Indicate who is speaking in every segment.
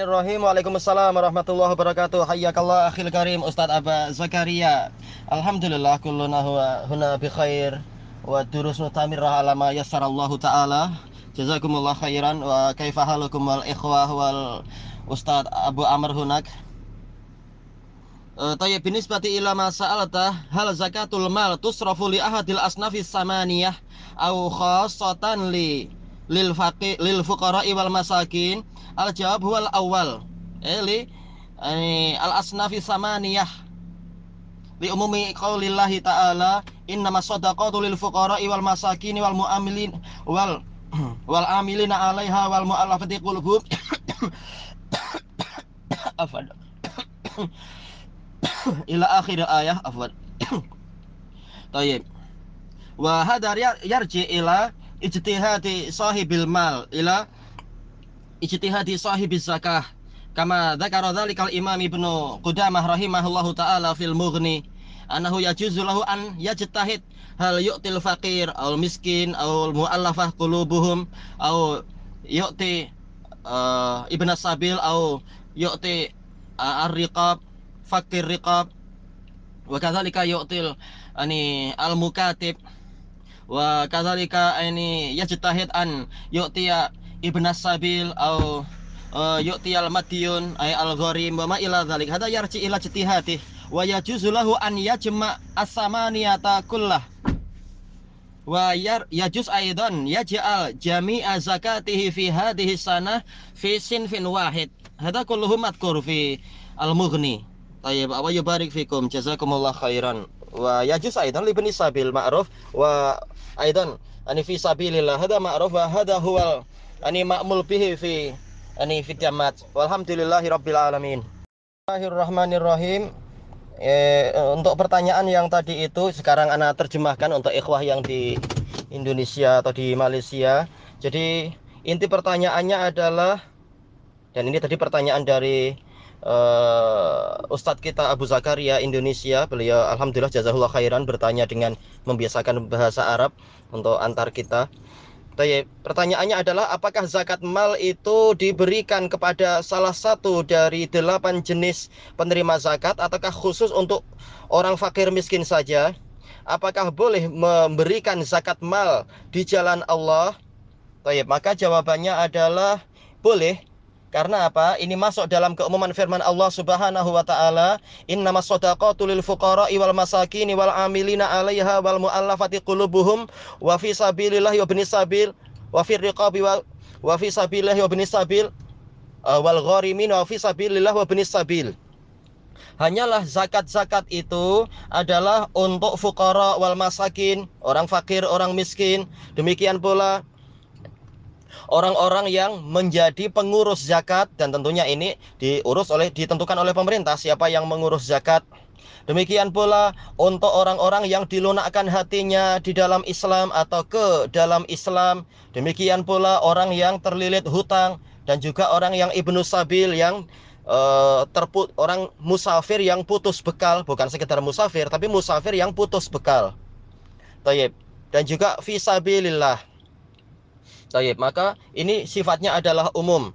Speaker 1: Bismillahirrahmanirrahim. Waalaikumsalam warahmatullahi wabarakatuh. Hayyakallah akhil karim Ustaz Aba Zakaria. Alhamdulillah kulluna huwa huna bi khair wa durus nutamirah ala yassarallahu taala. Jazakumullah khairan wa kaifa halukum wal ikhwah wal Ustaz Abu Amr hunak. Uh, Tayyib binisbati ila ma sa'alta hal zakatul mal tusrafu li ahadil asnafis samaniyah au khassatan li lil faqi lil fuqara wal masakin al jawab huwal awal eli eh, al asnafi samaniyah. Li umumi qaulillahi ta'ala innamas sadaqatu lil fuqara wal masakin wal muamilin wal wal amilina 'alaiha wal mu'allafati qulubuhum afwan. Ila akhir ayah afwan. Tayyib. Wa hadar yarji ila ijtihadi sahibil mal ila ijtihadi sahibiz zakah. Kama dzakara dzalikal imam ibnu qudamah rahimahullahu taala fil mughni annahu yajuzu lahu an yajtahid hal yu'til faqir aw miskin aw muallafah qulubuhum aw yu'ti uh, ibnu sabil aw yu'ti uh, ar-riqab fakir riqab wa kadzalika yu'til ani al-mukatib wa kadzalika ini yajtahid an yu'tiya ibnas sabil au uh, yu'tiyal madyun ay al gharim wa ma ila dzalik hada yarji ila ijtihadi wa yajuzu lahu an yajma as-samaniyata kullah. Wa yar yajuz aidan yaj'al jami'a zakatihi fi hadhihi sanah fi sinfin wahid. Hada kulluhu madkur fi al-mughni. Tayyib wa yubarik fikum. Jazakumullah khairan. Wa yajuz aidan li bani sabil ma'ruf. Wa aidan ani fi hada ma'ruf wa hada huwal ani ma'mul bihi fi ani fi jamat. Walhamdulillahi rabbil alamin. Bismillahirrahmanirrahim. Eh, untuk pertanyaan yang tadi itu sekarang anak terjemahkan untuk ikhwah yang di Indonesia atau di Malaysia. Jadi inti pertanyaannya adalah dan ini tadi pertanyaan dari uh, Ustadz kita Abu Zakaria Indonesia. Beliau Alhamdulillah jazahullah khairan bertanya dengan membiasakan bahasa Arab untuk antar kita pertanyaannya adalah apakah zakat mal itu diberikan kepada salah satu dari delapan jenis penerima zakat ataukah khusus untuk orang fakir miskin saja? Apakah boleh memberikan zakat mal di jalan Allah? Tayyip, maka jawabannya adalah boleh karena apa? Ini masuk dalam keumuman firman Allah Subhanahu wa taala, "Innamas shadaqatu lil fuqara'i wal masakin wal 'amilina 'alaiha wal mu'allafati qulubuhum wa fi sabilillah wa ibnis sabil wa fi riqabi wa wa fi sabilillah wa ibnis sabil uh, wal gharimin wa fi sabilillah wa ibnis sabil." Hanyalah zakat-zakat itu adalah untuk fuqara wal masakin, orang fakir, orang miskin. Demikian pula orang-orang yang menjadi pengurus zakat dan tentunya ini diurus oleh ditentukan oleh pemerintah siapa yang mengurus zakat. Demikian pula untuk orang-orang yang dilunakkan hatinya di dalam Islam atau ke dalam Islam. Demikian pula orang yang terlilit hutang dan juga orang yang ibnu sabil yang uh, terput orang musafir yang putus bekal, bukan sekedar musafir tapi musafir yang putus bekal. Tayyib. Dan juga fisabilillah Tayyib, maka ini sifatnya adalah umum.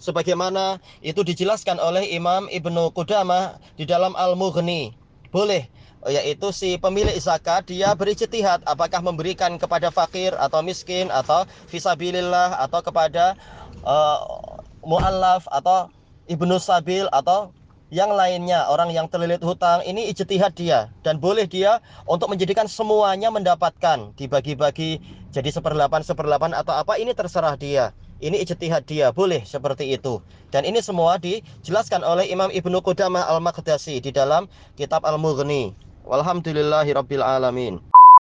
Speaker 1: Sebagaimana itu dijelaskan oleh Imam Ibnu Qudamah di dalam Al-Mughni. Boleh yaitu si pemilik zakat dia berijtihad apakah memberikan kepada fakir atau miskin atau fisabilillah atau kepada uh, muallaf atau ibnu sabil atau yang lainnya orang yang terlilit hutang ini ijtihad dia dan boleh dia untuk menjadikan semuanya mendapatkan dibagi-bagi jadi seperlapan seperlapan atau apa ini terserah dia. Ini ijtihad dia boleh seperti itu. Dan ini semua dijelaskan oleh Imam Ibnu Qudamah Al-Maqdasi di dalam kitab Al-Mughni. Walhamdulillahirabbil alamin